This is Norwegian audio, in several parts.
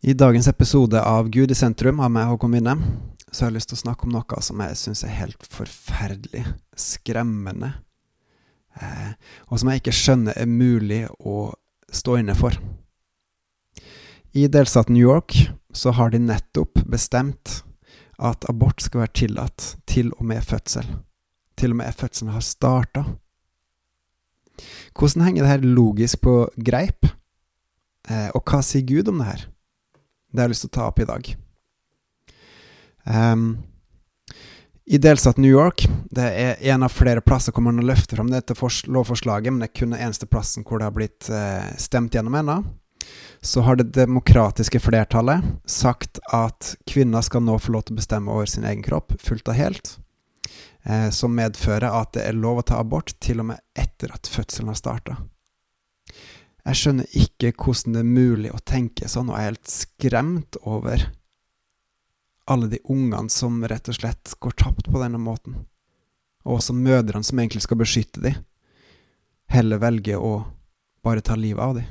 I dagens episode av Gud i sentrum av meg, Håkon Winne, så har jeg lyst til å snakke om noe som jeg syns er helt forferdelig, skremmende, eh, og som jeg ikke skjønner er mulig å stå inne for. I delstaten New York så har de nettopp bestemt at abort skal være tillatt til og med fødsel. Til og med fødselen har starta. Hvordan henger det her logisk på greip? Eh, og hva sier Gud om det her? Det har jeg lyst til å ta opp i dag. Um, I delstaten New York, det er en av flere plasser hvor man har løftet fram dette lovforslaget, men det er kun den eneste plassen hvor det har blitt uh, stemt gjennom ennå, så har det demokratiske flertallet sagt at kvinner skal nå få lov til å bestemme over sin egen kropp fullt og helt, eh, som medfører at det er lov å ta abort til og med etter at fødselen har starta. Jeg skjønner ikke hvordan det er mulig å tenke sånn, og jeg er helt skremt over alle de ungene som rett og slett går tapt på denne måten. Og også mødrene som egentlig skal beskytte dem, heller velger å bare ta livet av dem.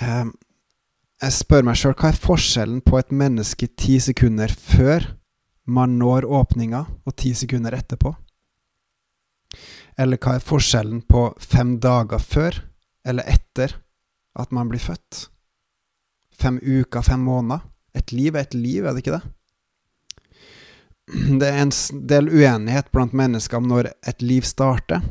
Eh, jeg spør meg sjøl hva er forskjellen på et menneske ti sekunder før man når åpninga, og ti sekunder etterpå? Eller hva er forskjellen på fem dager før eller etter at man blir født. Fem uker, fem måneder. Et liv er et liv, er det ikke det? Det er en del uenighet blant mennesker om når et liv starter,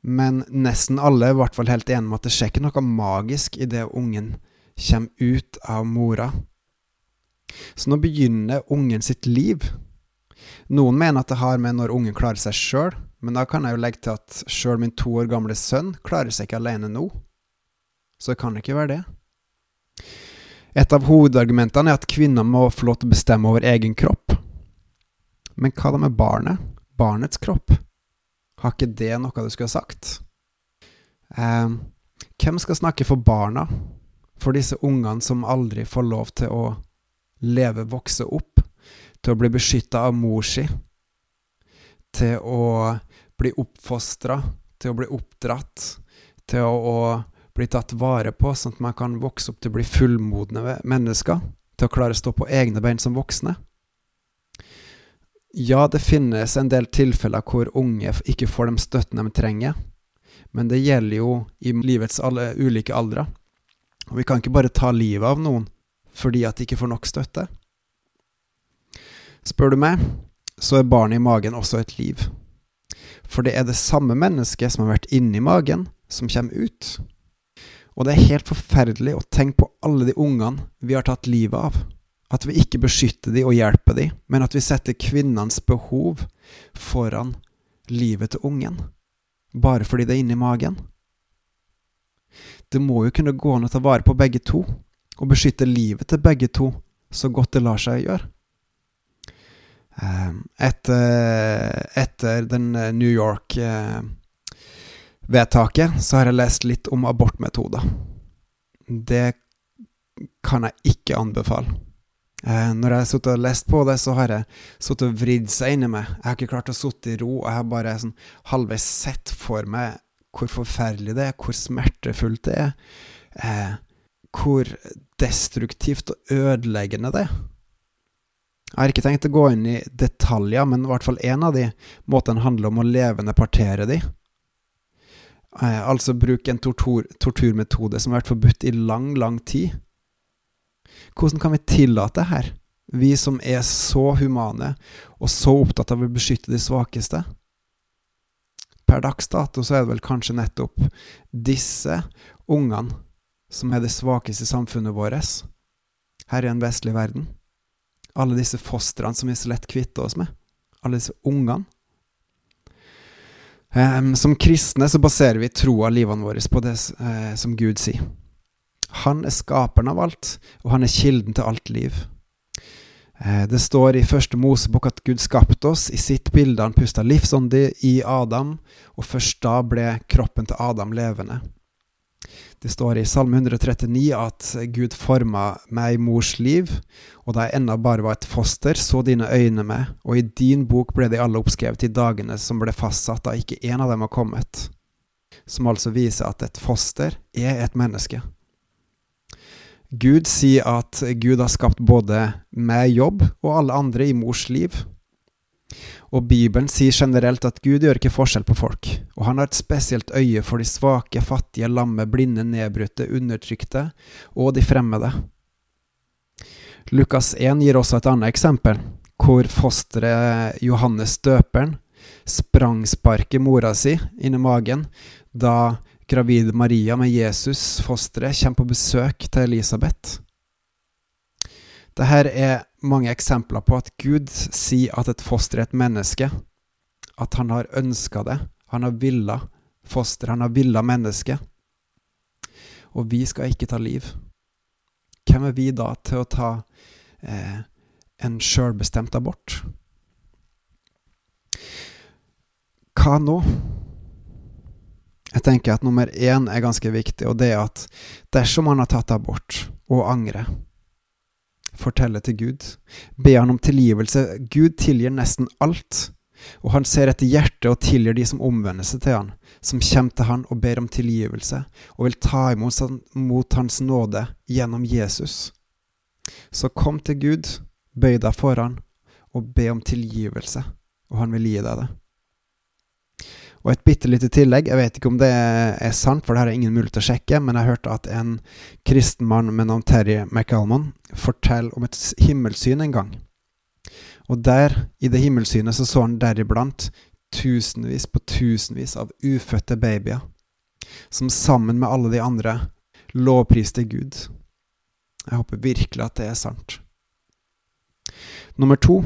men nesten alle er i hvert fall helt enige om at det skjer ikke noe magisk idet ungen kommer ut av mora. Så nå begynner ungen sitt liv. Noen mener at det har med når ungen klarer seg sjøl, men da kan jeg jo legge til at sjøl min to år gamle sønn klarer seg ikke alene nå. Så det kan ikke være det. Et av hovedargumentene er at kvinner må få lov til å bestemme over egen kropp. Men hva da med barnet? Barnets kropp? Har ikke det noe du skulle ha sagt? Eh, hvem skal snakke for barna? For disse ungene som aldri får lov til å leve, vokse opp, til å bli beskytta av mor si, til å bli oppfostra, til å bli oppdratt, til å, å, bli tatt vare på, sånn at man kan vokse opp til å bli fullmodne mennesker, til å klare å stå på egne bein som voksne. Ja, det finnes en del tilfeller hvor unge ikke får de støttene de trenger, men det gjelder jo i livets alle ulike aldre. Og vi kan ikke bare ta livet av noen fordi at de ikke får nok støtte. Spør du meg, så er barnet i magen også et liv. For det er det samme mennesket som har vært inni magen, som kommer ut. Og det er helt forferdelig å tenke på alle de ungene vi har tatt livet av. At vi ikke beskytter de og hjelper de, men at vi setter kvinnens behov foran livet til ungen. Bare fordi det er inni magen. Det må jo kunne gå an å ta vare på begge to, og beskytte livet til begge to så godt det lar seg gjøre. Ehm, etter, etter den eh, New York-vedtaket så har jeg lest litt om abortmetoder. Det kan jeg ikke anbefale. Eh, når jeg har sittet og lest på det, så har jeg sittet og vridd seg inni meg. Jeg har ikke klart å sitte i ro, og jeg har bare sånn halvveis sett for meg hvor forferdelig det er, hvor smertefullt det er, eh, hvor destruktivt og ødeleggende det er. Jeg har ikke tenkt å gå inn i detaljer, men i hvert fall én av de måtene handler om å levende partere de. Eh, altså bruke en tortur, torturmetode som har vært forbudt i lang, lang tid. Hvordan kan vi tillate her, vi som er så humane og så opptatt av å beskytte de svakeste? Per dags dato så er det vel kanskje nettopp disse ungene som er det svakeste i samfunnet vårt her i en vestlig verden alle disse fostrene som vi så lett kvitter oss med. Alle disse ungene. Um, som kristne så baserer vi troa livene våre på det uh, som Gud sier. Han er skaperen av alt, og han er kilden til alt liv. Uh, det står i første Mosebok at Gud skapte oss i sitt bilde. Han pusta livsåndig i Adam, og først da ble kroppen til Adam levende. Det står i Salme 139 at Gud forma meg i mors liv, og da jeg ennå bare var et foster, så dine øyne meg, og i din bok ble de alle oppskrevet i dagene som ble fastsatt da ikke en av dem har kommet. Som altså viser at et foster er et menneske. Gud sier at Gud har skapt både meg jobb og alle andre i mors liv. Og Bibelen sier generelt at Gud gjør ikke forskjell på folk, og han har et spesielt øye for de svake, fattige, lamme, blinde, nedbrutte, undertrykte og de fremmede. Lukas 1 gir også et annet eksempel, hvor fosteret Johannes døperen sprangsparker mora si inn i magen da gravide Maria med Jesus, fosteret, kommer på besøk til Elisabeth. Dette er mange eksempler på at Gud sier at et foster er et menneske. At han har ønska det. Han har villa foster. Han har villa menneske. Og vi skal ikke ta liv. Hvem er vi da til å ta eh, en sjølbestemt abort? Hva nå? Jeg tenker at nummer én er ganske viktig, og det er at dersom man har tatt abort og angrer, fortelle til Gud. Be han om tilgivelse. Gud tilgir nesten alt. Og han ser etter hjertet og tilgir de som omvender seg til han, som kommer til han og ber om tilgivelse, og vil ta imot mot hans nåde gjennom Jesus. Så kom til Gud, bøy deg for han, og be om tilgivelse, og han vil gi deg det. Og et bitte lite tillegg, jeg vet ikke om det er sant, for det har jeg ingen mulighet til å sjekke, men jeg har hørt at en kristen mann med navn Terry McAlmon forteller om et himmelsyn en gang. Og der, i det himmelsynet, så så han deriblant tusenvis på tusenvis av ufødte babyer, som sammen med alle de andre lovpriste Gud. Jeg håper virkelig at det er sant. Nummer to.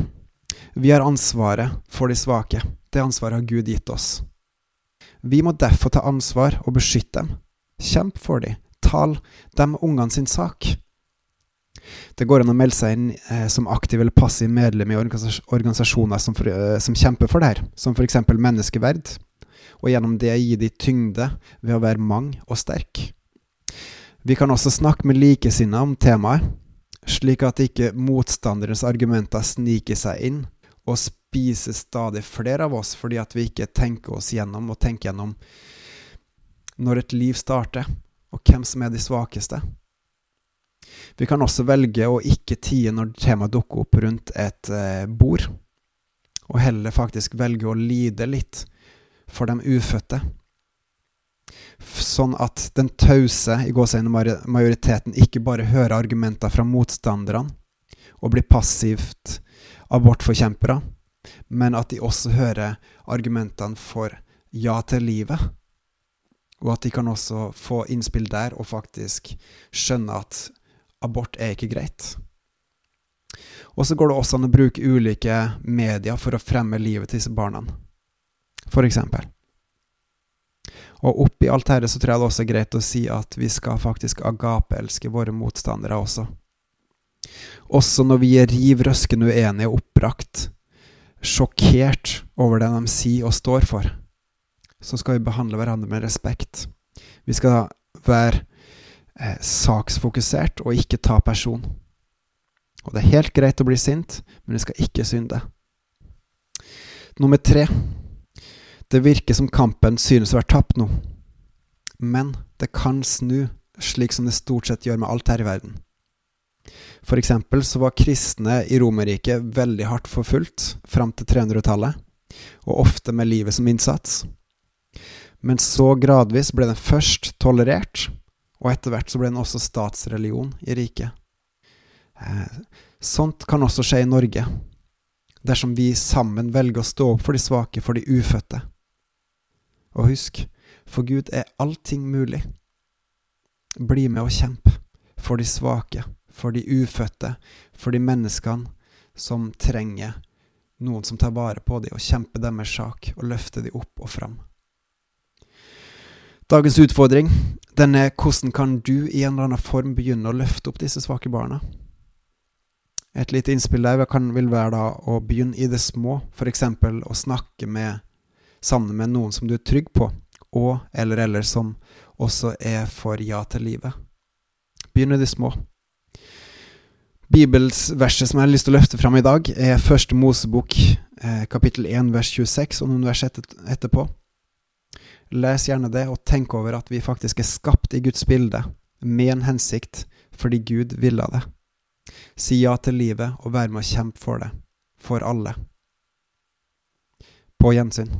Vi har ansvaret for de svake. Det ansvaret har Gud gitt oss. Vi må derfor ta ansvar og beskytte dem. Kjemp for dem. Tal dem ungene sin sak. Det går an å melde seg inn eh, som aktiv eller passiv medlem i organisasjoner som, for, eh, som kjemper for det her, som f.eks. menneskeverd, og gjennom det gi de tyngde ved å være mange og sterk. Vi kan også snakke med likesinnede om temaet, slik at ikke motstanderens argumenter sniker seg inn og spiser stadig flere av oss fordi at vi ikke tenker oss gjennom og tenker gjennom når et liv starter, og hvem som er de svakeste. Vi kan også velge å ikke tie når temaet dukker opp rundt et eh, bord, og heller faktisk velge å lide litt for de ufødte. Sånn at den tause i majoriteten ikke bare hører argumenter fra motstanderne og blir passivt abortforkjempere, men at de også hører argumentene for ja til livet. Og at de kan også få innspill der og faktisk skjønne at abort er ikke greit. Og så går det også an å bruke ulike medier for å fremme livet til disse barna, eksempel. Og oppi alt dette så tror jeg det også er greit å si at vi skal faktisk agape-elske våre motstandere også. Også når vi er riv røskende uenige og oppbrakt, sjokkert over det de sier og står for, så skal vi behandle hverandre med respekt. Vi skal være eh, saksfokusert og ikke ta person. Og det er helt greit å bli sint, men vi skal ikke synde. Nummer tre. Det virker som kampen synes å være tapt nå. Men det kan snu, slik som det stort sett gjør med alt her i verden. For eksempel så var kristne i Romerriket veldig hardt forfulgt fram til 300-tallet, og ofte med livet som innsats. Men så gradvis ble den først tolerert, og etter hvert så ble den også statsreligion i riket. Eh, sånt kan også skje i Norge, dersom vi sammen velger å stå opp for de svake, for de ufødte. Og husk, for Gud er allting mulig. Bli med og kjemp for de svake for de ufødte, for de menneskene som trenger noen som tar vare på dem og kjemper deres sak og løfter dem opp og fram. Dagens utfordring den er hvordan kan du i en eller annen form begynne å løfte opp disse svake barna? Et lite innspill der vil være da å begynne i det små, f.eks. å snakke med, sammen med noen som du er trygg på, og eller eller som også er for ja til livet. Begynn i det små. Bibelsverset som jeg har lyst til å løfte fram i dag, er første Mosebok, eh, kapittel 1, vers 26, og noen vers etterpå. Les gjerne det, og tenk over at vi faktisk er skapt i Guds bilde, med en hensikt, fordi Gud ville det. Si ja til livet og vær med å kjempe for det. For alle. På gjensyn.